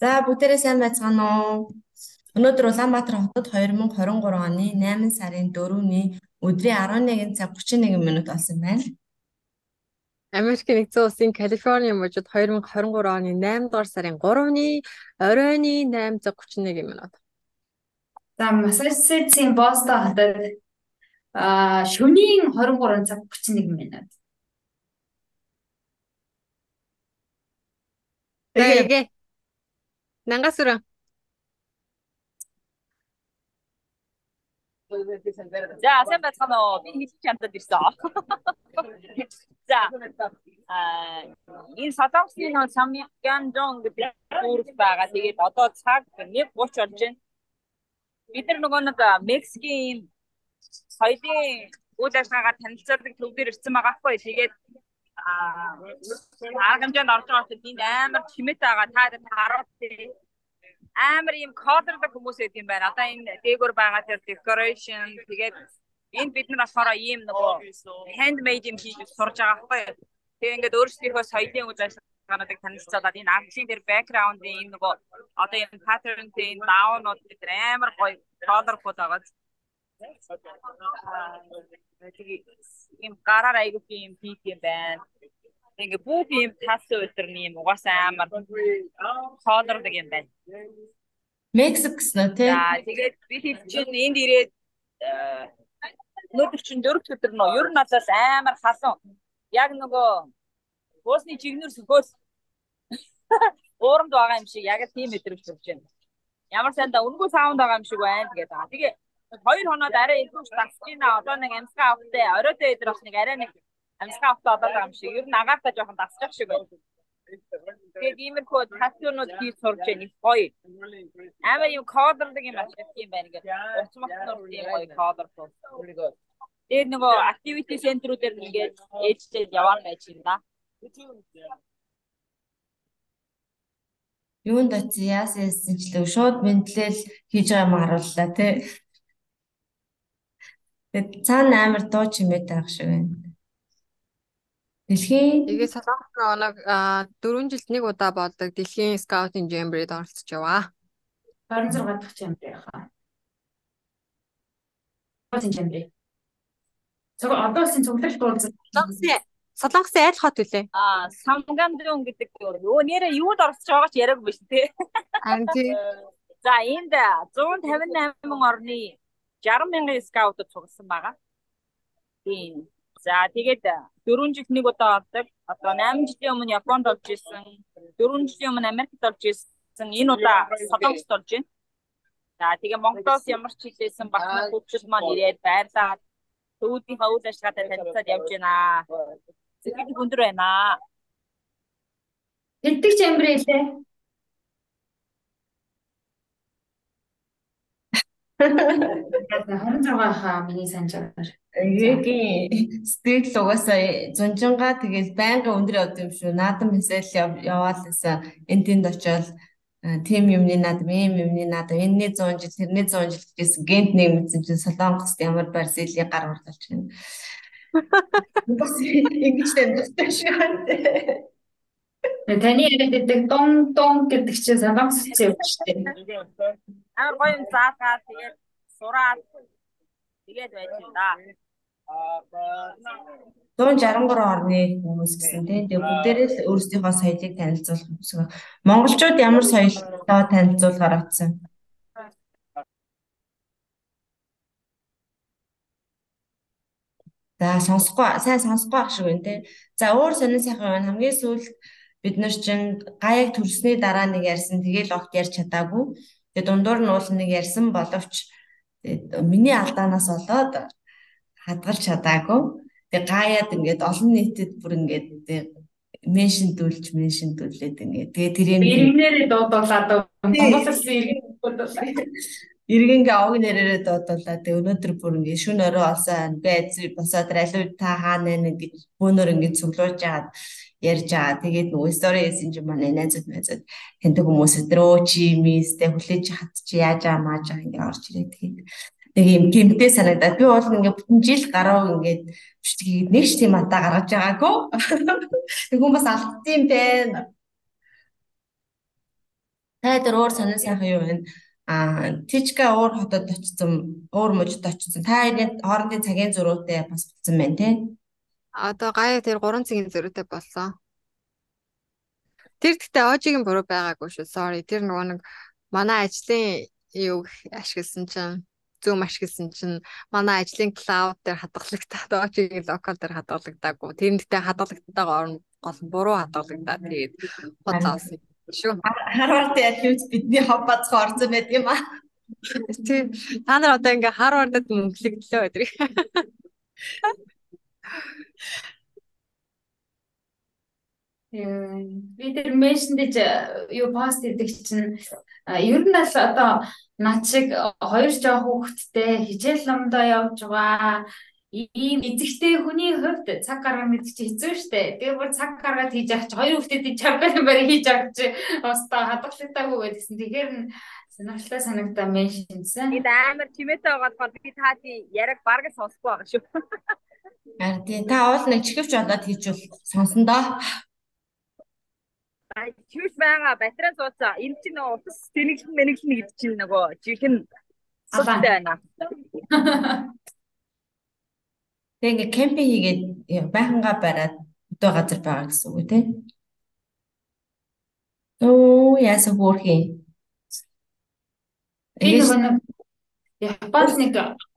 За бүгдээрээ сайн байцгаана уу? Өнөөдөр Улаанбаатар хотод 2023 оны 8 сарын 4-ний өдрийн 11 цаг 31 минут болсон байна. Америк нэгдсэн улсын Калифорни мужид 2023 оны 8 дугаар сарын 3-ны оройны 8 цаг 31 минут. За Массачусетсийн Бостон хотод аа шөнийн 23 цаг 31 минут. Тэгээ. Нангас өрөө. За сайн байцгаана уу? Би хэлж чамтад ирсэн. За аа энэ Солонгосны нөө Самьянгдон гэдэг дүүрэг байгаа. Тэгээд одоо цаг 1:30 болж байна. Бид нар нөгөө нэг Мексикийн соёлын үйл ажиллагаагаар танилцуулдаг төв дээр ирсэн байгаа хгүй. Тэгээд арга хэмжээнд орж байгаа хүмүүс энд амар чимэт байгаа. Та харуул амар юм кодердаг хүмүүс байт юм байна. Одоо энэ дээгүүр байгаа тэр decoration тэгээд энд бид нар болохоор ийм нөгөө handmade юм хийж сурж байгаа байхгүй. Тэгээ ингээд өөрсдийнхөө соёлын үйл ажиллагаануудыг танилцуулаад энэ артлын тэр background-ийн энэ нөгөө одоо энэ pattern-ийн даунууд бид амар гоё colorful байгаа. Тэгээ ийм гараар айгуу юм хийх юм байна. Ингээ бүх юм тас өдрний юм угаасаа амар хоолордог юм байна. Мексик гэсэн үү те? За тэгээд би хэд чинь энд ирээд өнөөдөр чинь дөрөв өдөр нөө ер нь надаас амар халуун. Яг нөгөө буусны чигнэр сөхөөс ууранд байгаа юм шиг яг л тийм мэдрэмж төрж байна. Ямар санда өнгөө саунд байгаа юм шиг байна тэгээд. Тэгээ хоёр хоноод арай илүү байна. Одоо нэг амьсгаа авахтай оройтой өдөр бас нэг арай нэг амьсгаа авахтай одоо байгаа юм шиг. Ер нь агаартай жоохон тасчих шиг байна. Тэгээд иймэрхүү татуунууд хийж сурж байна их гоё. Амар юм кодердаг юм ашиг юм байна ингээд. Уц мохнор тийм гоё кодерфул. Тэгээд нөгөө activity center-үүдээр ингээд ээлжтэй яваад байж байна да. Юунд очив яасан ч л шууд мэдлэл хийж байгаа юм харууллаа тий. Тэгээд цаана амар дуу чимээ таах шиг байна. Дэлхийн Тэгээ Солонгос оног 4 жилд нэг удаа болдог Дэлхийн скаутинг жэмбрид оролцож яваа. 26 дахь жэмбэр яхаа. Скаутинг жэмбэр. Цог одоо улсын цуглал дуулсан. Солонгосын Солонгосын айл хот үлээ. Аа, Самгандун гэдэг юу нэрээ юунд оролцож байгаа ч яриаг биш тий. Харин тий. За энд 158 орны 60 мянган скаутууд цугласан байгаа. Тийм. За тэгээд 4 жил нэг удаа ордог. Одоо 8 жилийн өмнө Японд орж исэн. 4 жилийн өмнө Америкт орж исэн. Энэ удаа Солонгост орж байна. За тэгээ Монголоос ямар ч хэлээсэн батны хөвчл маань ирээд байрлаад төвүүдийнхээ үйл ажиллагаатай танилцаад явж байна. Сэтгэл өндөр байна. Хэддэг чембэр илээ? 26 хаа миний санаж байгаа. Эгийн сэтгэл угаасаа зунжингаа тэгэл байнга өндөр явд юм шүү. Наадам хэсэл яваал гэсэн энэ тэнд очиод тим юмны наадам, ийм юмны наадам, энэний 100 жил, тэрний 100 жил гэсэн гент нэг мэдсэн чинь Солонгост ямар барсилийн гар урдалж байна. Бас ингэж тэмдэглэв шүү. Таны яриад байдаг дон дон гэдэг чинь Солонгос юм шүү дээ. Амар гоё юм заагаа тэгээд сураад тэгээд байж юм да. 163 орны хүмүүс гэсэн тийм. Тэгээ бүгдээрээ л өөрсдийнхөө соёлыг танилцуулах гэсэн. Монголчууд ямар соёлтой танилцуулахаар атсан? За сонсохгүй сайн сонсохгүй ах шиг байна те. За өөр сонин сайхан байна. Хамгийн сүүлд бид нар чинь гаяг төрсний дараа нэг ярьсан. Тэгээл огт ярьж чадаагүй. Тэгээ дундуур нь уул нэг ярьсан боловч миний алдаанаас болоод хадгалж чадаагүй. Тэгээ гаяад ингээд олон нийтэд бүр ингээд меншндүүлж меншндүүлээд ингээд тэгээ тэрийг иргэнээрээ дуудуулаад Монголоос иргэн дуудуулаад. Иргэнгээ овг нэрээрээ дуудуулаад тэгээ өнөөдөр бүр ингээд шүн орой олсон. Байз босоод алуу та хаана нэ гэж бөөнөр ингээд цуглуулж яагаад ярьж байгаа. Тэгээд нөгөө хийсэн чинь манай найзууд найзууд тэндэг хүмүүс өдрөө чи мистэй хүлээж хат чи яаж аа мааж байгаа ингээ орж ирээд тэгээд нэг юм гэмтэй санагдаад би бол ингээд бүтэн жил гарав ингээд бичлэгийг нэг ч тийм атаа гаргаж байгаагүй. Тэг хүмүүс алдсан байна. Та дээр өөр сонир сайхан юу вэ? А Тичка өөр хотод очсон, өөр мужид очсон. Та хоёрын хоорондын цагийн зөрүүтэй бас болсон байна тий. Одоо гаяа тэр 3 цагийн зөрүүтэй болсон. Тэр гэхдээ Ожигийн буруу байгаагүй шүү. Sorry. Тэр нөгөө нэг манай ажлын юу ашигласан чинь Zoom ашигласан чинь манай ажлын cloud дээр хадгалагдаад Ожигийн локал дээр хадгалагдаагүй. Тэр нэгтэй хадгалагдтайгаа орно гол буруу хадгалагдаад тэгээд хоцоосон шүү. Харвардын архивд бидний хоб бацхан орсон байт юм аа. Тийм. Та нар одоо ингээ Харвардад мөнгөлөгдлөө өдрийг. Би тэр меншндэж юу пост хийдэг чинь ер нь л одоо над шиг хоёр жоо хүүхэдтэй хичээл номдоо явж байгаа ийм эзэгтэй хүний хувьд цаг гаргах мэд чи хэцүү шттэ. Тэгээ бүр цаг гаргаад хийж авч хоёр хүүхдэд чамбар барь хийж авч та хадгалагдаагүй гэдгсэн. Тэгэхээр сонирхолтой санагдаа меншнсэн. Бид амар чимээтэй байгаа болохоор би таати яриг бараг сонсохгүй байгаа шүү. Харин тий та уул нэг чихвч болоод хийжүүл сонсон доо. Чивч байгаа батарей суудсан. Энэ чинь нөгөө утас тэнэглэн мэнэглэн гэдэг чинь нөгөө жихэн суултай байна. Тэгээ ингээ кемпинг хийгээд байхангаа бариад өдөө газар байгаа гэсэн үг тий. Оо яасан хөөрхий. Би нөгөө нэг Японд нэг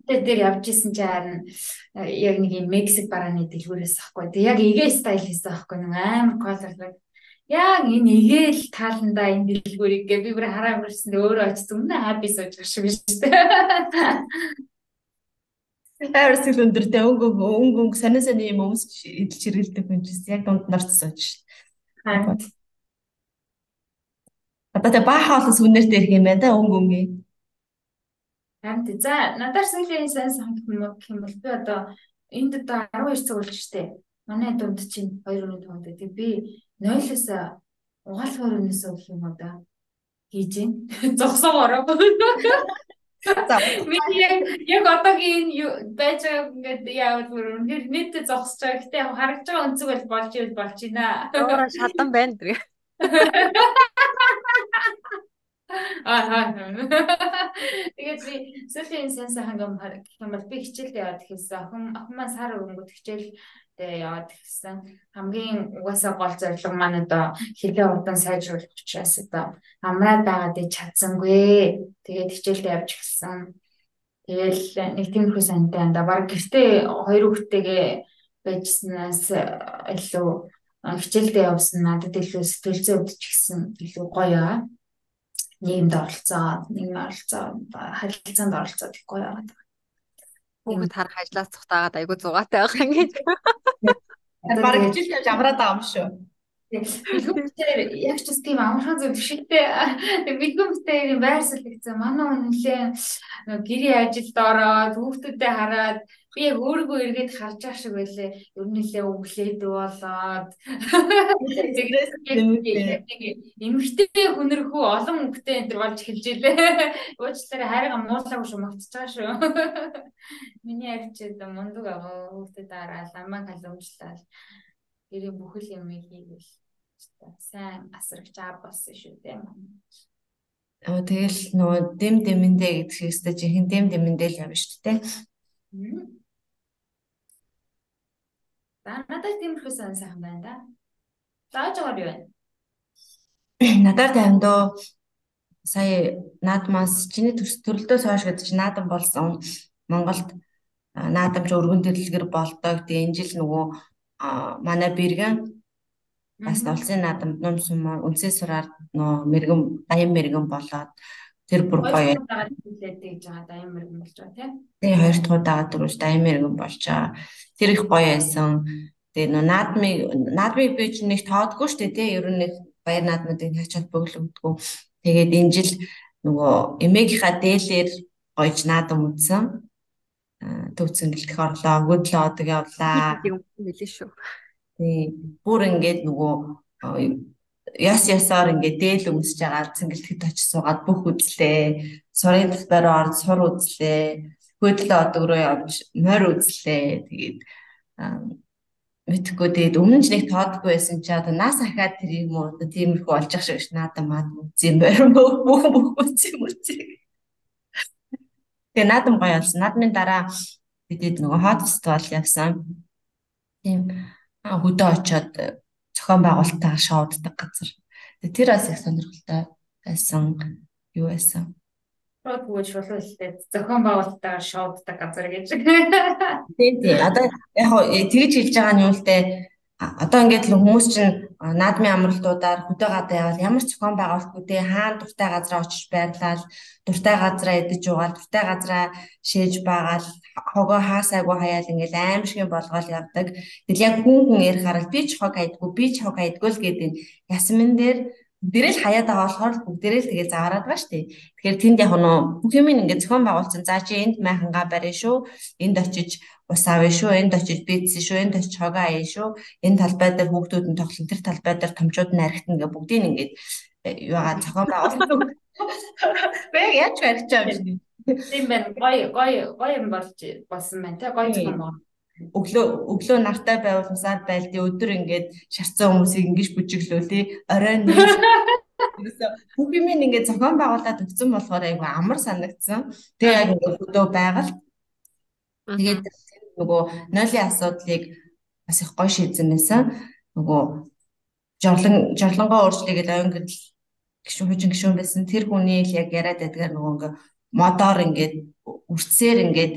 дээр явж исэн чи харин яг нэг юм Мексик барааны дэлгүүрээс ахгүй. Тэг яг эгэ стайл хийсэн ахгүй. Нэг амар колорлог яг энэ эгээл тааландаа энэ дэлгүүрийг гэ би бүр хараа бүрсэн өөрөө очиж өмнө хаппи сууж гэх шиг шүү дээ. Харс их өндөртэй өнгө өнгө өнгө санаа санаа юм өмс идэл чиргэлдэг хүн чинь яг дунд нарт сууж дээ. Одоо тэ баа хаалс үнээртэй ирэх юм байна да өнгө өнгө. Хамт за надаар сүүлийн сайн санагдах юм бол би одоо энд одоо 12 цаг болж штэ. Манай дунд чинь 2 өнөө тунд. Тэг би 0-оос угаалгаар өнөөс өгөх юм да хийж гин зогсоогоороо. За миний яг одоогийн байж байгаа ингээд яавал бүр үнээр нийт зогсож байгаа. Гэтэ харагдж байгаа өнцөг бол болж ивэл болж байна. Өөрө шадан байна тэр. Аа. Тэгээд би сүүлийн сенс хангам гэх юм бол би хичээлд яваад ихсэн. Охин охин маань сар өнгөд хичээл тэгээ яваад ихсэн. Хамгийн угаасаа гол зорилго маань одоо хэлээ урдан сайжруулах учраас одоо амраад байгаад чадсангүй. Тэгээд хичээлд явж эхэлсэн. Тэгэл нэг тиймэрхүү сантай анда баг гэртээ хоёр хүүхдтэйгээ байжснаас илүү хичээлдээ явсан надад илүү сэтгэл зүй өвдчихсэн илүү гоё нийгэмд оролцоод нийгмийн оролцоод харилцаанд оролцоод их гоё байгаа. Бүгд харах ажлаас цухтаагаад айгу зугаатай байх юм гэж. Бараг жил явж амраад байгаа юм шүү. Бэлгүүмтээр яг ч тийм амархан зүйл шигтэй. Бэлгүүмтээр байр суурьлагдсан. Манай хүн нэлээ гэрээ ажилд ороод хүүхдүүдэд хараад би яг өөрийгөө эргээд харж байгаа шиг байлээ. Ер нь нэлээ өглээд болоод тэгрээс эмгтэй хүнэрхүү олон мөнгөтэй энэ төр болж эхэлж илээ. Уучлаарай хайрга муулаагүй шүү магтж байгаа шүү. Миний арчид мундаг аа хүүхдэд дараал амаа халуумжлал гэрээ бүхэл юм хийгээл сайн асрагч аа болсон шүү дээ. Оо тэгэл нөгөө дэм дэмэндээ гэдэг шиг өстой жинхэнэ дэм дэмэндээ л явна шүү дээ. Надад тиймэрхүү сан сайхан байна да. Байгаа би байна. Надаар таймдоо сая наадмаас чиний төрөлдөөс хойш гэдэг чинь наадам болсон Монголд наадамч өргөн дэлгэр болдог. Тэгээ энэ жил нөгөө манай бэргэн Бас улсын наадамд ном сумаар үнсээ сураар нөө мэрэгэн даян мэрэгэн болоод тэр бүр гоё хэлээд гэж байгаа даян мэрэгэн болж байгаа тийм. Тэгээ хоёр дахь удаага дөрвөж даян мэрэгэн болж байгаа. Тэр их гоё байсан. Тэгээ нөө наадмыг наадмыг би ч нэг тоодгүй шүү дээ тийм. Ер нь нэг баяр наадмуудыг хачаад бөглөгдгөө. Тэгээд энэ жил нөгөө эмээгийнхаа дээлээр гоёж наадам үтсэн. Төвцөн гэлтэх орлоо, өгөөдлөө одог явлаа. Тийм хэлээ шүү. Тий. Бүр ингээд нөгөө яс ясаар ингээд дээл өмсөж байгаа цэнгэлтэд очиж суугаад бүх үзлээ. Сурын талбараа орж сур үзлээ. хөөдлөө одог руу явж морь үзлээ. Тэгээд мэдхгүй тэгээд өмнө нь ч нэг тоодгүй байсан чи одоо нас ахаад тэр юм уу одоо тиймэрхүү болж ах шиг надад маад үзье морь бүх бүх юм уу. Тэгээд наадам гоё болсон. Наадмын дараа бидэд нөгөө хот фестивал явсан. Тийм хөдөө очоод зохион байгуулалтаа шоуддаг газар. Тэр бас их сонирхолтой байсан. Юу байсан? Гүйж болов хэлтэй зохион байгуулалтаа шоуддаг газар гэж. Тийм тийм. Одоо яг хоо тэгж хэлж байгаа нь юу л дээ одоо ингээд л хүмүүс чинь наадмын амралтуудаар хөдөө гадаа явал ямар ч зохион байгуулалтгүй хаана дуртай газараа очиж байрлал дуртай газараа идэж уугаал дуртай газараа шээж баагаал хогоо хаасайгуу хаяал ингээд аимшиг болгоол явдаг. Тэгэл яг хүн хүн ярих харал би ч хог хайдгүй би ч хог хайдгүй л гэдэг ясмин дээр бүгдээрээ л хаяад байгаа болохоор бүгдээрээ л тэгээ заваарад байгаа шүү дээ. Тэгэхээр тэнд яг нөө бүх юм ингээд зохион байгуулсан. За чи энд майхангаа барина шүү. Энд очиж ус авъя шүү. Энд очиж бийцсэн шүү. Энд очиж хогоо аяа шүү. Энэ талбай дээр хүүхдүүд нь тоглон тэр талбай дээр томчууд нь архитан гэ бүгдийг ингээд э, юугаа зохион байгуулсан. Би яаж барьчаа юм бэ? Тийм байна. Гой гой гой юм болж болсон байна те. Гой зохион байгуулсан өглөө өглөө нартай байвал усаад байлди өдөр ингээд шарцсан хүмүүсийг ингэж бүжиглөө тий оройн бүх юм ингээд зохион байгуулад өгсөн болохоор айгу амар санагдсан. Тэгээ яг өдөө байгаль тэгээд нөгөө нойлын асуудлыг бас их гоё шийдсэн байсан. Нөгөө жорлон жорлонгоо өөрчлөгээд оюун гэдэл гişүн хүчин гişүн байсан. Тэр хүний л яг яриад байдгаар нөгөө ингээд модоор ингээд үрцээр ингээд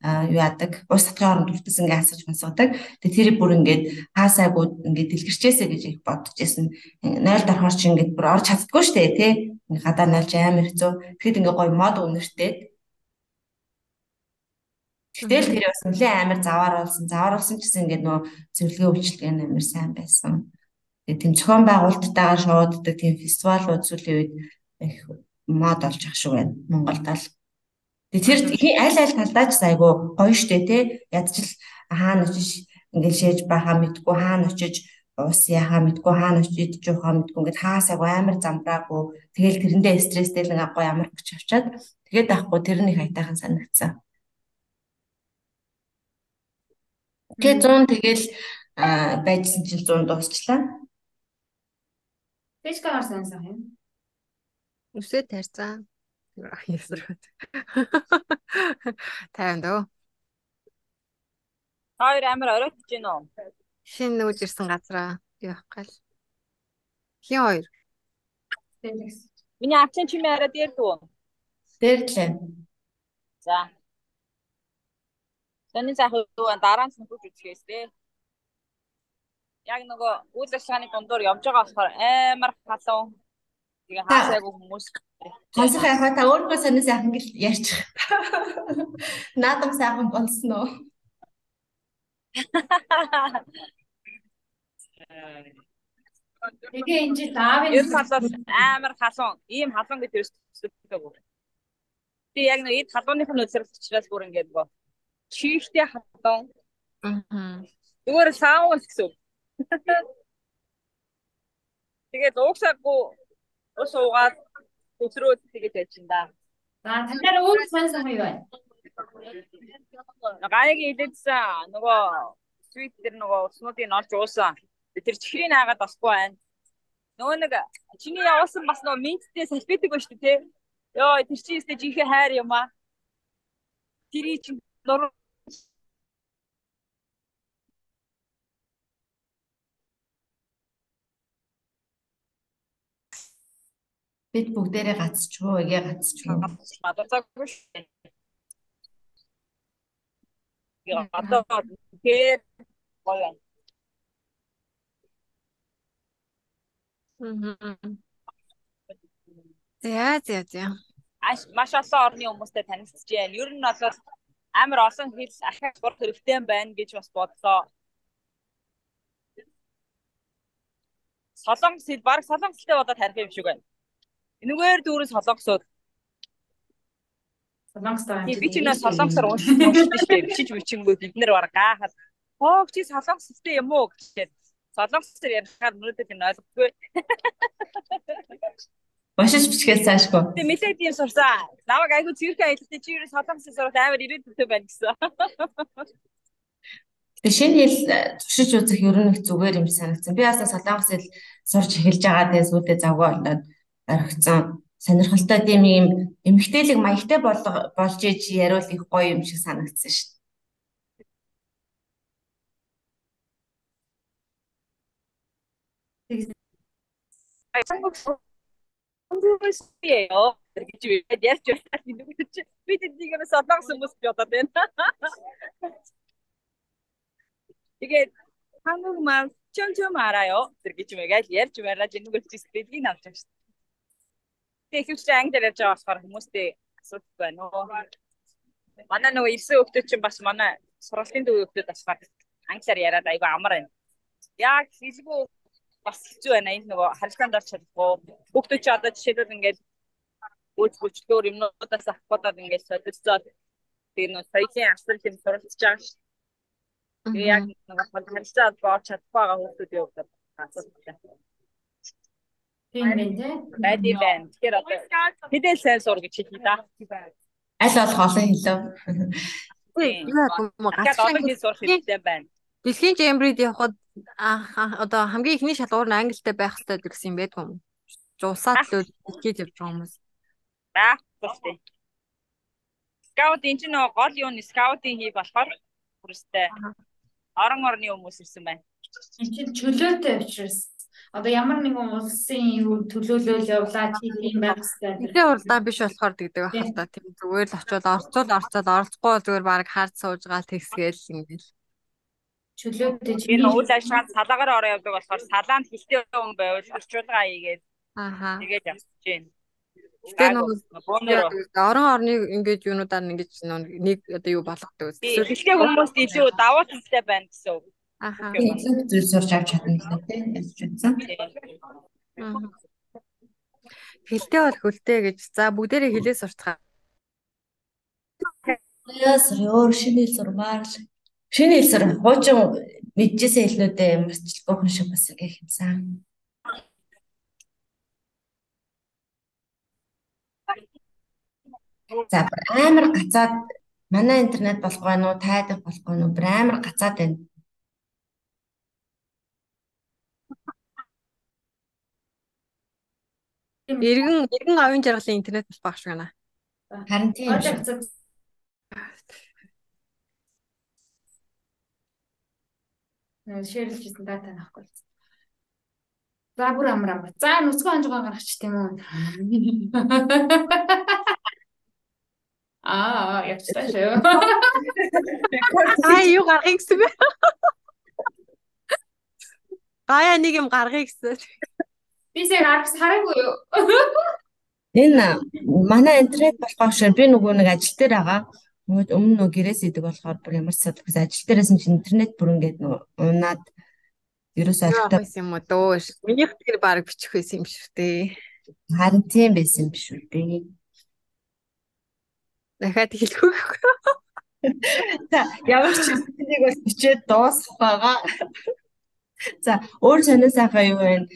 юу яадаг ус татгын оронд үртэс ингээ асууж мансуудаг. Тэгээ тэр бүр ингээд хаасайгуу ингээ дэлгэрчээсэ гэж их бодож исэн. Нойл дорхоор чи ингээ бүр орж чаддгүй штэ тий. Ингээ гадаа нойлж амар хэцүү. Тэгэхэд ингээ гоё мод үнэртэй. Гэтэл тэр бас нэлээ амар заваар болсон. Заваар болсон ч гэсэн ингээ нөө зөвлөгөө үйлчлэг нь амар сайн байсан. Тэгээ тийм зохион байгуулалттайгаар шууддаг тийм фестивалууд сүүлийн үед их мод олж ах шиг байна. Монголд л тэр аль аль талдаа ч айгүй гоё штэ тий. Ядчил хаана очиж ингээл шээж байхаа мэдгүй хаана очиж ус яхаа мэдгүй хаана очиж идэж явахаа мэдгүй ингээд хаасайг амар замбраагүй тэгэл тэрэндээ стресстэй л гоё амар хүч авчаад тэгээд байхгүй тэрний хайтайхан санагдсан. Тэгээ 100 тэгэл байжсэн чинь 100 дуусчлаа. Тэжка харсан сайн юм. Үсээ тарьцаа. Ясраад. 50 дөө. Хоёр амар оройтж гин үү? Шинэ нүүж ирсэн газараа явах гал. Хин хоёр. Миний авчин чимээ арай дээр дүү. Дээрлээ. За. Тэний цаах юу дараа нь сүнхүүж үзчихээс тээ. Яг нөгөө үйл ажиллагааны дундуур явж байгаа болохоор амар халуун. Тэгээ хаасайгүй хүмүүс Сонсох яхаа та өөрөө сонир сайхан гэл ярьчих. Наадам сайхан болсон уу? Тэгээ энэ жил аавын ер бол амар халуун, ийм халуун гэж төсөлтөйг. Би яг нэг эд халууных нь үзэрч учраас бүр ингээд гоо. Чифтэй халуун. Аа. Зүгээр саавал гэсэн. Тэгээд уугсаагүй ус уугаад өсрөө яжин да. За танаар өөр сонсон юм байна. Гаягийн илээдсэн нөгөө свит дээр нөгөө уснуудыг олж уусан. Тэр чихрийн хаагаад басгүй байна. Нөгөө нэг чиний явуулсан бас нөгөө минттэй салфетик ба шүү дээ. Йоо тэр чинь өстэй жинхэнэ хайр юм аа. Тэрий чинь нур Бид бүгдээрээ гацчихвоо, эгээ гацчихвоо. Мадацаагүй шүү. Яа, одоо тэр гоё. За за за. Аш маш олон орны хүмүүстэй танилцж байна. Ер нь бол амар олон хэл ахиад сурах хэрэгтэй байна гэж бас бодлоо. Солонгос хэл баг солонгостэй болоод харих юм шиг байна. Энэгээр дүүрэн солонгосууд Солонгостой би ч нэ солонгосоор уншиж дээ. Бичиж бичингүй бид нэр баг гаахад оо чи солонгостэй юм уу гэхээр солонгосоор ярихаар мөрөдөд нь ойлгохгүй. Бошиж бичгээс цаашгүй. Тэ нэлээд тийм сурсан. Намайг айгүй цэвэрхэн аялалтай чи юу солонгосын сураад амар ирээдүйтэй байна гэсэн. Тэгээ шинэ хэл туршиж үзэх ер нь их зүгээр юм санагдсан. Би бас солонгос хэл сурч эхэлж байгаа дээс үүдээ завгүй болоод орхицсан. Сонирхолтой тийм юм эмгтээлэг маягтай болж иж яриул их гоё юм шиг санагдсан шүү дээ. Өнгөөсөө гэж ярьж байна. Нүгт чи би тэднийг бас солонгос хүмүүс бодоод байна. Тэгээд 한국 말 좀좀 알아요. гэж мэгээл ярьж байгаад энэ үгээр чи сэтгэлийг авч байгаа шүү дээ. Тэгээд их ч англиар ярьж байгаа болохоор хүмүүстэй асуудаг байна уу? Манай нөгөө ирсэн хүмүүс чинь бас манай сургалтын төв хүмүүс бас англиар яриад айгүй амар байна. Яг хэлгүй бас хэцүү байна. Энэ нөгөө харилцаанд орч чадахгүй. Хүүхдүүд ч одоо жишээлбэл ингээд үуч бүчлөөр юмнуудаас авахудаад ингээд солилцоод тэр нөгөө соёлын асар хэм суралцж байгаа шүү. Тэгээ яг нөгөө харилцаад бооч чадахгүй байгаа хүүхдүүдийн хувьд асуудалтай. Тийм байх тий. Байди байна. Тэгэхээр одоо хэдэл сайн сур гэж хэлээ да. Аль болох олон хэлв. Үгүй яа гоо гацхан сурах хэрэгтэй байна. Дэлхийн Жембрид явхад одоо хамгийн ихний шалгуур нь англитай байх хэрэгтэй гэсэн юм байдгүй юм. Жуусаад л ихэд явж байгаа хүмүүс. За, тэгтээ. Скаут энэ чинь гол юу нь скаутын хий болохоор хүрстэй. Орон орны хүмүүс ирсэн байна. Энэ чинь чөлөөтэй учраас одоо ямар нэгэн улсын төлөөлөл явлаа чи тийм байх хэрэгтэй. Тэгээ уралдаа биш болохоор тэгдэг байх та. Тийм зүгээр л очиод орцол орцол оролцохгүй зүгээр баг хард сууж гаал тэгсгээл ингээл чөлөөтэй чи энэ үйл ажиллагаанд салаагаар ороо явдаг болохоор салаанд хилтэй хүн байвал орчуулга хийгээд ааха тэгээд явчих чинь. Тэгээ нөгөө орон орны ингэж юунуудаар ингэж нэг одоо юу болгодог. Хилтэй хүмүүс илүү давуу талтай байна гэсэн үг. Ааха. Илүү зүйл сурч авч чадна лээ тийм ялж үзсэн. Хилтэй бол хөлтэй гэж. За бүгдээрээ хилээ сурцгаа. Яс өөр шинэ хэл сурмаар шинэ хэл сур хуучин мэдчихсэн хэлнүүдээ марцлахгүй хүн шиг бас гэх юмсан. За амар гацаад манай интернет болох байх уу, тайдах болох байх уу, амар гацаад байна. Иргэн иргэн авийн жаргалын интернет бол багш байна. Харин тийм шиг. шеэрлжсэн дата нахгүй. За бүр амар. За нүцгэн ханжгаа гаргачих тийм үү. Аа, ягчтай шүү. Аа, юу гаргах гэсэн бэ? Гая нэг юм гаргах гэсэн. Би сая гаргас хараагүй юу? Энэ манай интернет болохоор шүү. Би нөгөө нэг ажил дээр байгаа. Нөгөө өмнө нөгөө гэрээс идэг болохоор бүр ямар ч гэсэн ажил дээрээс нь интернет бүр ингээд нөгөө унаад ерөөсөө ойлгохгүй юм уу дөө. Минийх тэр баг бичих байсан юм шүү дээ. Харин тийм байсан юм биш үү дээ. Дахиад хэлэхгүй. За ямар ч зүйлийг бас бичээд дуусгах байгаа. За өөр сонир сайхан юу вэ?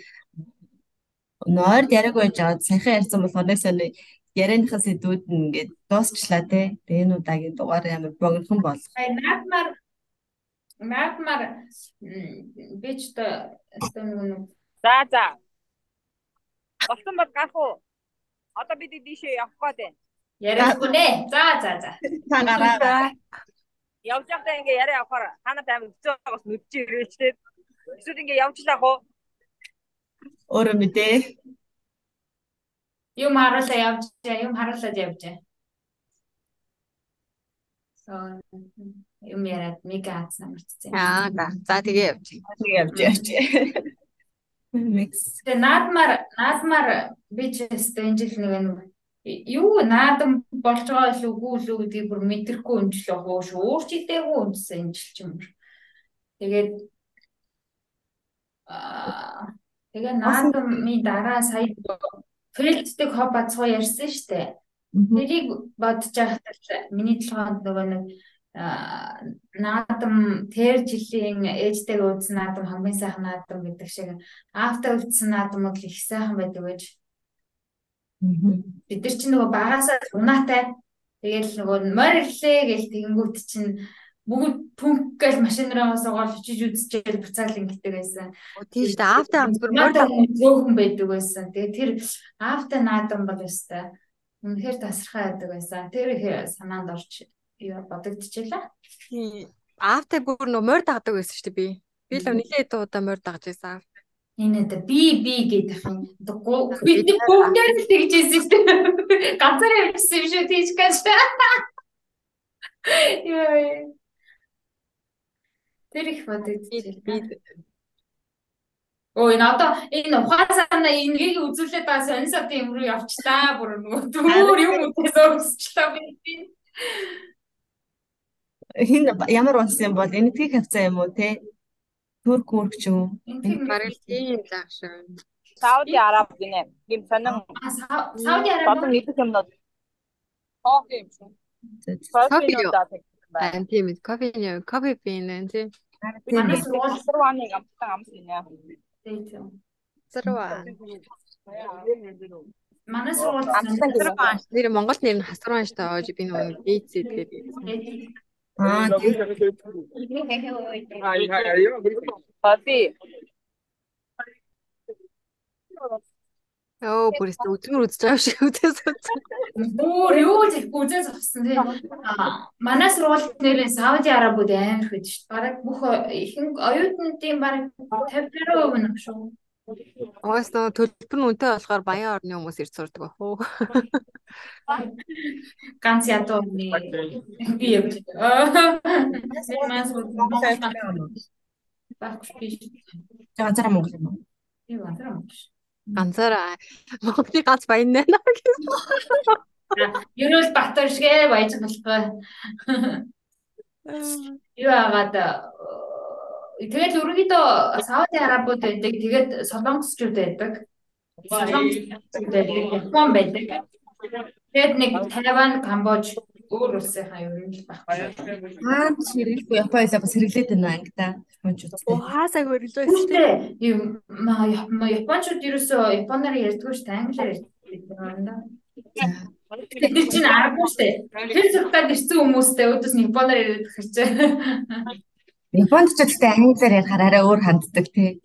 Нойр яриаг байж аваад саяхан ярьсан болохоор нэг сони ярианыхаа сэдвүүд нь ингээд дуусчлаа те. Тэгээ энэ удаагийн дугаар амар богинохон болох. Наадмаар наадмаар би ч та За за. Болсон бол гарах уу? Одоо бид дийшээ явах гээд байна. ярихгүй нэ. За за за. Та гараа. Явж байхдаа ингээ яриа авахаар танад амар хэцүү байгаас нүдж ирээч те. Эсвэл ингээ явжлаа хоо. Өөрөө мэдээ. Юм харуулаа явж, юм харуулаад явж. So юм яриад мега ац намарцсан. Аа за тэгээ явж. Тэгээ явж явж. Микс. Тэгээ наадмаар наадмаар би ч өстой энэ жил нэг нэг юу наадам болж байгаа л үгүй л үү гэдгийг бүр мэдрэхгүй өнжлөө хөөш өөрчлөлтөөгүй өнжсөн энэ жил ч юм. Тэгээд аа тэгээ наадамын дараа сая фэлддэг хоб бацгаа ярьсан дээ. Тэрийг бодож байхдаа миний толгойд нөгөө нэг наадам тэр жилийн ээжтэйгээ үзсэн наадам хамгийн сайхан наадам гэдэг шиг автаа үзсэн наадамуд их сайхан байдаг гэж Бид нар чинь нөгөө багасаа унаатай. Тэгэл нөгөө морь ирлээ гэл тэгэнгүүт чинь бүгд пүнк гэл машинараа суугаад очиж үзчихэл буцаал ингэдэг байсан. Тийм шүү дээ. Хамт бүр зөөхөн байдаг байсан. Тэгээ тэр аавтай наадам бол өстэй. Үнэхээр тасархай байдаг байсан. Тэр их санаанд орж бодогдчихлаа. Тийм. Аавтай бүр нөө морь дагдаг байсан шүү дээ би. Би л нэлээд удаа морь дагж байсан. Энэ одоо би би гэдэг юм. Бид бүгдээр л тэгж ийсэн шүү дээ. Ганцаараа явчихсан юм шүү тийч гэж. Яа. Тэр их бодогдчихлаа. Өө энэ одоо энэ ухаан санаа энгийг үзүүлээд байгаа сонь сатын юм руу явчлаа. Бүр нөгөө дүүр юм үтээс өсчлээ би. Хин ямар унсан бол энэтхийг хавцаа юм уу те? Турк мөрк ч юм. Барил тийм лаг шүү. Сауди Араб гинэ. Гим сонин Сауди Араб бодон нэгдэх юмнууд. Кофе юм шүү. Кофе юу? Аа тийм кофе? Кофе пин тийм. Манай сургууль Асарваны амтан амс гинэ. тийм. Хасарваа. Манай сургууль Хасарваа. Нэр Монголд нэр нь хасарваа шүү дээ. Би нөгөө дээцэд гэдэг. Аа Кофе. Оо бүрээс өдмөр үзэж байгаа шиг үдээс үзсэн. Бүр юу ч их үзээс авсан тийм. Аа манай сургууль нэрээ Сауди Арабууд амар хэд шүү. Бараг бүх ихэнх оюутнуудын бараг 50% нь шүү. Угаас нөө төлбөр нь үнэтэй болохоор баян орны хүмүүс ирж сурдаг байх уу? Ганц ядуу би. Манай сургууль багш биш. ганцаараа Монгол юм уу? Тийм ганцаараа Монгол шүү. Ганцаараа Монголын ганц баян байна гэсэн. Ерөөл Батар шигэ баяж болохгүй. Юу агаад тэгэл ерөнхийдөө Сауди Арабууд байдаг. Тэгээд Солонгосчууд байдаг. Солонгосчууд байдаг. Япон байдаг. Тэгээд нэг Тайван, Камбож өөр улсынхаа ер нь л багхгүй. Аа хэрэглэхгүй Япон хэлээ бас хэрэглээд байна ангита. Япончууд. Оо хаасаа хөрөлөө шүү дээ. Үгүй юм Япончууд ерөөсөө японоор ярьдгүй шүү дээ. Англиар ярьдаг юм да. Тэр чинь аргагүй шүү дээ. Тэр суртаад ирсэн хүмүүстэй өөдөөс нь японоор яриад хэрч. Японд ч гэхдээ англиар ярихаар арай өөр ханддаг тий.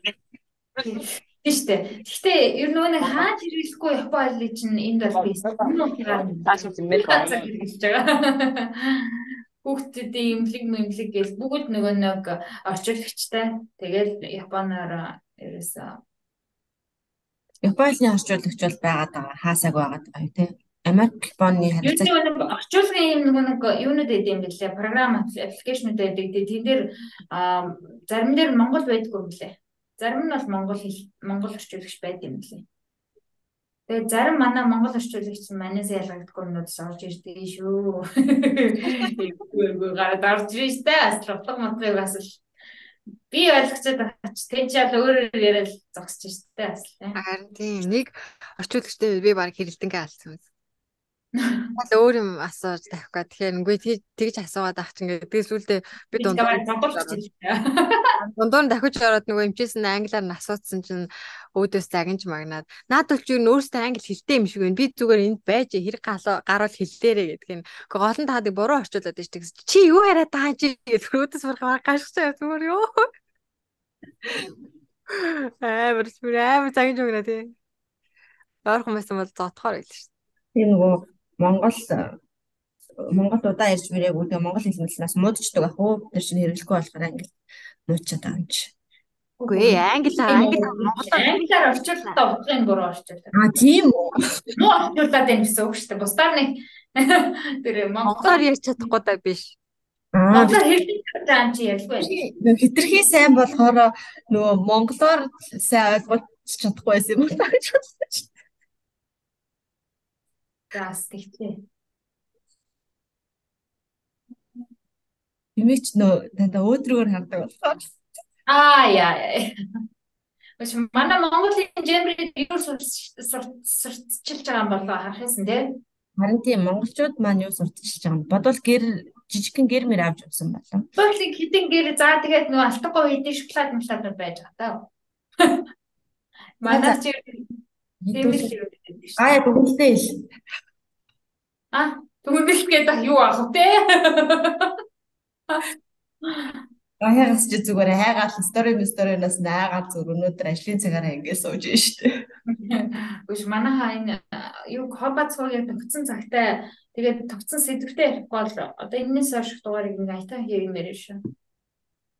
Тийм шүү дээ. Гэхдээ ер нь нэг хаач хэрэглэхгүй япон хэлний чинь энд бол бийсэн. Тааш зэмэл. хэрэглэж байгаа. Хүүхдүүдийн имлэг мэмлэг гэл бүгд нөгөө нэг орчуулагчтай. Тэгэл японоор ерөөсөө Япон хэлний орчуулагч бол байгаад байгаа. Хаасаг байгаад байгаа юу тий. Америк Японы Юу харилцаа нэг нэг орчуулгын юм нэг нэг юунууд байдаг юм бэлээ. Програм аппликейшнуд байдаг. Тэгээ тэн дээр зарим дээр Монгол байдгүй юм бэлээ. Зарим нь бол Монгол хэл Монгол орчуулагч байд юм бэлээ. Тэгээ зарим манай Монгол орчуулагч манайс ялгагдахгүй юмнуудс орж ирдэг шүү. Үгүй гараад орж ирж та астрологи модрыг бас л би ойлгоцод байгаа ч тэн чал өөрөөр яриад зогсож штэ бас л. Харин тийм нэг орчуулагчтай би баг хэрэлдэнгээ алдсан юм. Бол өөр юм асууж тавих га. Тэгэхээр нүгүй тэгж асуугаад ах чинь гэдэг зүйлдээ би дундуур нь дахиж ороод нөгөө эмчээсэн англиар нь асууцсан чинь өөдөөс загинж магнаад наад бол чи юу өөрөөсөө англи хэлтэй юм шиг байна. Би зүгээр энд байж хэрэг гаруул хэллээрэ гэдэг юм. Гэхдээ гол нь таадаг буруу орчуулад байж. Чи юу яриад байгаа чи гэдэг өөдөөс барах гашгцаа зүгээр юу. Амар сүр амар загинж магнаа тий. Ойрхон байсан бол зодохоор байл шүү. тийм нөгөө Монгол Монгол удаа ярьж мэрээгүй тэгээ Монгол хэл мэлнээс муудчихдаг ах уу тэр чинь хэрэглэхгүй болохоор англи муудчихад байгаа юм чи. Үгүй ээ англи англи монголоор Англиар орчуулалтаа утгын буруу орчуулдаг. Аа тийм үү. Муу орчуулаад байна гэсэн үг шүү дээ. Бусдаар нэг тэр монголоор ярьж чадахгүй даа биш. Монголоор хэлж байгаа юм чи ялгүй. хитрхи сайн болохоор нөгөө монголоор сайн ойлгож чадахгүй байсан юм уу гэж бодсон чи. Заас тэгтээ. Юмч нөө танда өөдрөөр хардаг болохоор. Аа яа яа. Өч манай Монголын жембрид юу сурталчилж байгаа юм болоо харах юмсан тий. Харин тийм монголчууд маань юу сурталчилж байгаа юм. Бодвол гэр жижигхэн гэр мэр авч явсан болов. Бодлыг хитэн гэр заа тэгээд нөгөө алтгой хэдийн шоколад мөшлад байж байгаа таа. Манай чи шүү. Гая дүгэлтэй л. А түгнэл гэдэг юу аах вэ? Гаяагаас чи зүгээр хайгаал стори стороноос наагаад зүр өнөөдөр ажлын цагаараа ингэ сууж байна шүү дээ. Үгүй манай хаа энэ юу хобацгогийн тогтсон цагтай тэгээд тогтсон сэдвтэй ярихгүй бол одоо энэс хойш дугаарыг ингээ айтаа хиймээр шүү.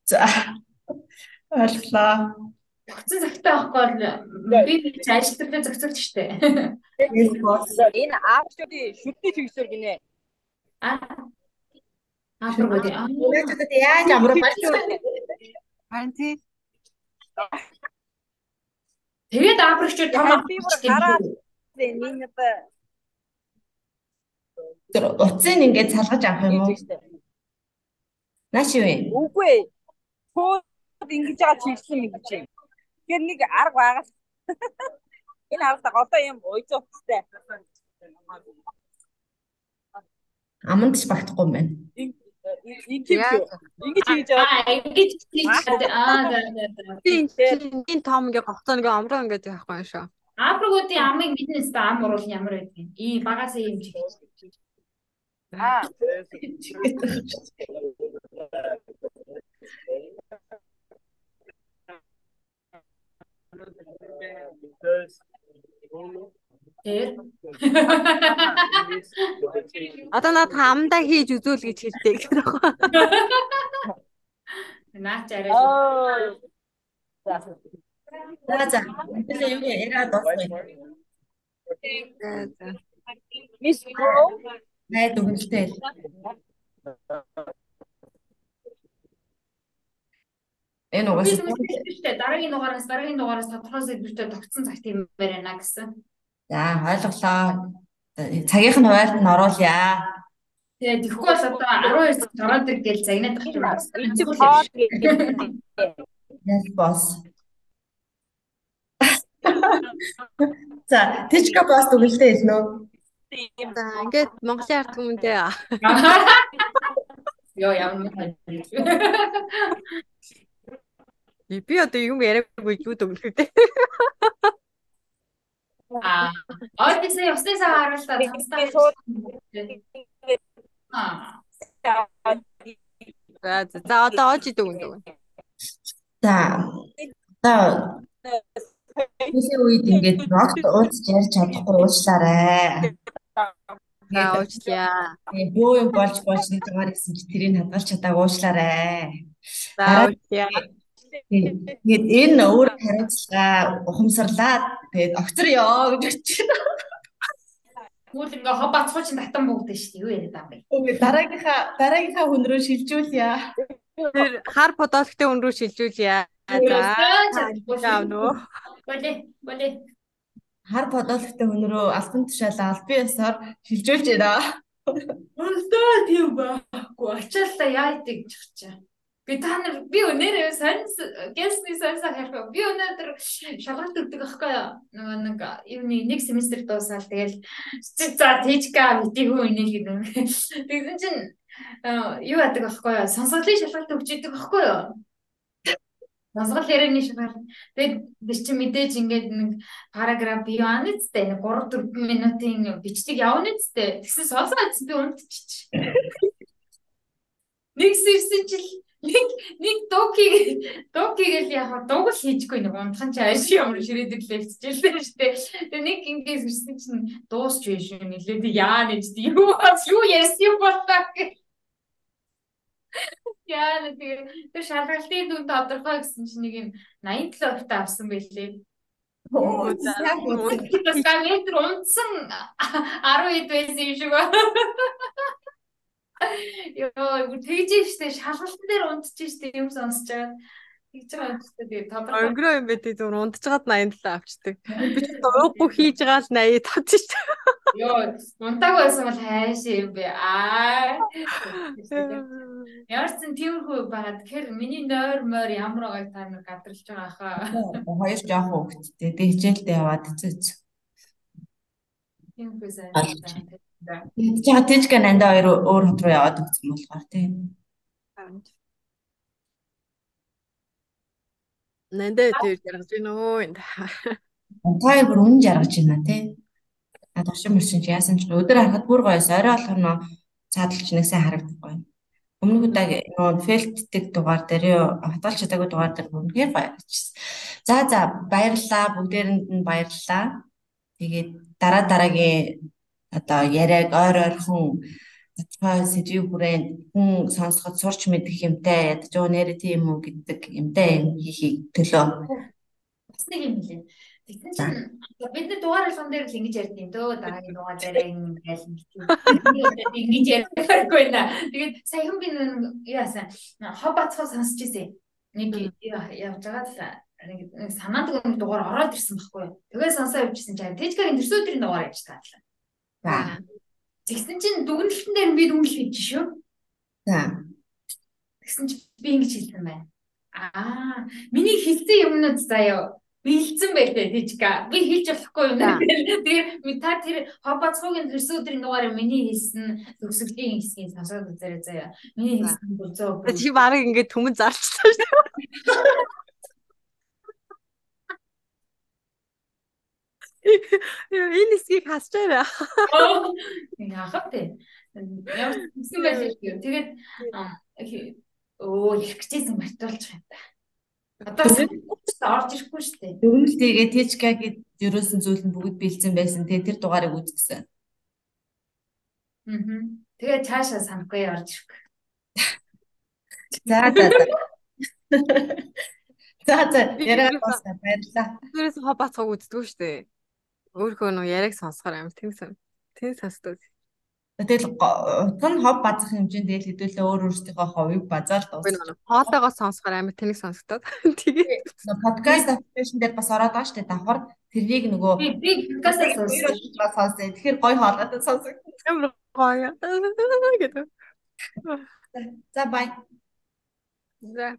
За. Ойлголоо. Тогтсон цагтай байхгүй бол би ч ажилтнаа зохицуулж штэ. Энэ аавчдын шүдний чигсэр гинэ. Аа Өнөөдөр яаж амраа бачуу. Харин тий. тэгээд африкчууд том Би гараад энэ ба Тэр утсыг ингээд салгаж авах юм уу? Нааш юу вэ? үгүй ээ. Тууд ингэж байгаа чигсэн юм гэж юм. Тэгэхээр нэг арга байгаа. Энэ арга одоо юм уйцсан утастай. Аманд ч багтахгүй юм байна. Тийм шүү. Ингэж аа ингэж аа за за энэ том ингээ гогцоо ингээ амраа ингээ яахгүй юм шүү. Африкуудын амыг биднээс та ам уруул ямар байдгийг. Ий багасаа юм чи. Аа. Тэр Одоо над хамдаа хийж үзүүл гэж хэлдэг гэх байхгүй. наач арай. За. За. Тэр юу яриад дуусгая. За за. Мис Бро. Найд өгөлтэй л. Энэ Би угаас мэдчихтэй дараагийн дугаараас дараагийн дугаараас тодорхой сэдвүүтэй тогтсон цагт юм байна гэсэн. за ойлголоо. Цагийнх нь хуйлд нь оруулъя. Тэгээд тэгэхгүй бол одоо 12 цаг ороод ир гээл загнаад тах юм байна. Эцэг хоод гэдэг. Yes boss. За, Тичка бос дүгэлтэй хэлнэ үү? За ингээд Монголын ард түмэндээ Йоо ямар нэг би одоо юм яриаггүй юу дөнгөлтэй. Аа. Оодисээ усны сав харуултаа цамцтай шууд Аа. За за одоо оож идэв үндэ. За. Одоо Тэсээ үед ингээд рокт уулзч ярьж чадахгүй уучлаарай. За уучлаа. Бөө юм болж болж нэг цагаар гэсэн чи тэрийг хадгалж чадаагүй уучлаарай. За уучлаа. Тэгээд энэ өөр хариуцлага ухамсарлаад тэгээд огцорё гэж очив. Тэгвэл ингээ хоб бацхуу чинь татан бүгдэн шүү дээ. Юу яриад байгаа юм бэ? Ингээд дараагийнхаа дараагийнхаа хүн рүү шилжүүлье. Тэр хар подологтой өн рүү шилжүүлье. За. Боле, боле. Хар подологтой хүн рүү альбан тушаалаа албан ёсоор шилжүүлж байна. Өстөө тийм байхгүй. Ачаалтаа яадаг гэж чаа. Би та нар би өнөөдөр сонс гэнсний сонсоо харах. Би өнөөдөр шалгалт өгдөг аахгүй юу? Нөгөө нэг юуны нэг семестр дуусаад тэгэл за тийчка митигүү инеэл гэдэг. Тэгсэн чинь юу яадаг аахгүй юу? Сонсголын шалгалт өгч идэг аахгүй юу? Сонсгол ярианы шалгалт. Тэгээд би чи мэдээж ингээд нэг параграф бий аана зүтэй нэг 3 4 минутын бичдэг явна зүтэй. Тэгсэн сонсоод би унтчих. Нэг сэрсэн чил нэг нэг докиг докиг л яг дуг л хийжгүй нэг унтхан чи ааш ямар ширээдэг левчжэлсэн шүү дээ. Тэгээ нэг ингээс ирсэн чинь дуусч биш шүү нэлээд яа нэж юу юу ярьсан болоо гэх. Яа нэг тэр шалгалтын дүн тодорхой гэсэн чинь нэг юм 87 хувьтай авсан байлээ. Оо, яг. Бас метр унтсан 10 хэд байсан юм шиг байна. Йоо, тэгж штэ шалгалтын дээр унтчих штэ юм сонсож байгаа. Тэгж байгаа юм штэ тэгээ тодорхой. Өнгөрөө юм бэ тий зөв унтчихад 87 авчдаг. Би ч уухгүй хийж байгаа л 80 тавьчих штэ. Йоо, унтааг байсан бол хайш юм бэ. Аа. Ямар ч зэн тиймэрхүү байгаа. Тэгэхээр миний нойр мойр ямар байгааг та нар гадарлаж байгаа хаа. Хоёр жоохон хөвгттэй. Дэгжээлтэй яваад цэц. Тиймэрхүү сайн. Тэгээд чи хатижка нанда хоёр өөр хот руу яваад өгсөн болохоор тийм. Нандаа тэр жаргаж гинөө энэ. Хоёр бүр үн жаргаж байна тий. А туршин мөршин чи яасан ч өдөр харахад бүр гоёс орой болохно цаадалч нэг сайн харагдахгүй. Өмнөх удаа нөгөө фэлтдэг дугаар дээр юу хатгалж чадаагүй дугаар дээр гоё харагдчихсан. За за баярлалаа бүгдээрэнд нь баярлалаа. Тэгээд дараа дараагийн одоо яриаг ойр ойрхон тодорхой сэдвийн хүрээнд хүн сонсоход сурч мэдэх юмтай ядаж уу нэрэ тийм үү гэдэг юмтай хийхийг төлөө. Бас нэг юм хэлээ. Чинь бид нар дугаар алган дээр л ингэж ярьдیں۔ Дөө дараагийн дугаар дээр ингээл ингэж ярихгүй наа. Тэгээд саяхан би яасан хоб бацхаа сонсч ирсэн. Нэг явж байгаа нэг санаанд нэг дугаар ороод ирсэн байхгүй юу. Тэгээ сонсоо явжсэн чинь Тэжгэрийн төрсө өдрийн дугаар явж таадлаа. За. Тэгсэн чинь дүгнэлтэн дээр би дүгнэлт хийж шүү. За. Тэгсэн чинь би ингэж хэлсэн байна. Аа, миний хэлсэн юмнууд заяа бэлдсэн байлээ тийчка. Би хийж болохгүй юм. Тэгээ та тэр хобоцхогийн төрсө өдрийн дугаар миний хэлсэн төгсгөлийн хэсгийг сонсоод үзээрэй заяа. Миний хэлсэн бүр зөө. Чи барыг ингээд түмэн зарчлаа шүү. Энэ хэсгийг хасчаарай. Яахав те. Ямар хэсэг байлээ шүү. Тэгээд өө их гэжсэн мартуулчих юм да. Одоо орж ирэхгүй шүү дээ. Дүгнэлт хийгээ Тэжкагийн ерөөсөн зүйл нь бүгд бэлдсэн байсан. Тэгээ тэр дугаарыг үзсэн. Аа. Тэгээ цаашаа санахгүй орж ирэхгүй. За за за. За за яриа бас баярлаа. Тэрээс хобацог үздэг шүү дээ. Өөрөө нөө яриаг сонсохоор амар тийм сан. Тийм сонсдог. Тэгэл утга нь хов базах хэмжээнд тэгэл хэдүүлээ өөр өөрсдийнхөө ховыг базаар дуусгах. Хоолойгоо сонсохоор амар тэнэг сонсогдоод. Тэгээд подкаст аппликейшн дээр бас ороод байгаа шүү дээ. Давхар тэрнийг нөгөө би подкастаа сонсож сонсоо. Тэгэхээр гой хоолойд сонсогдсон. Амар гоё. гэдэг. За бай. За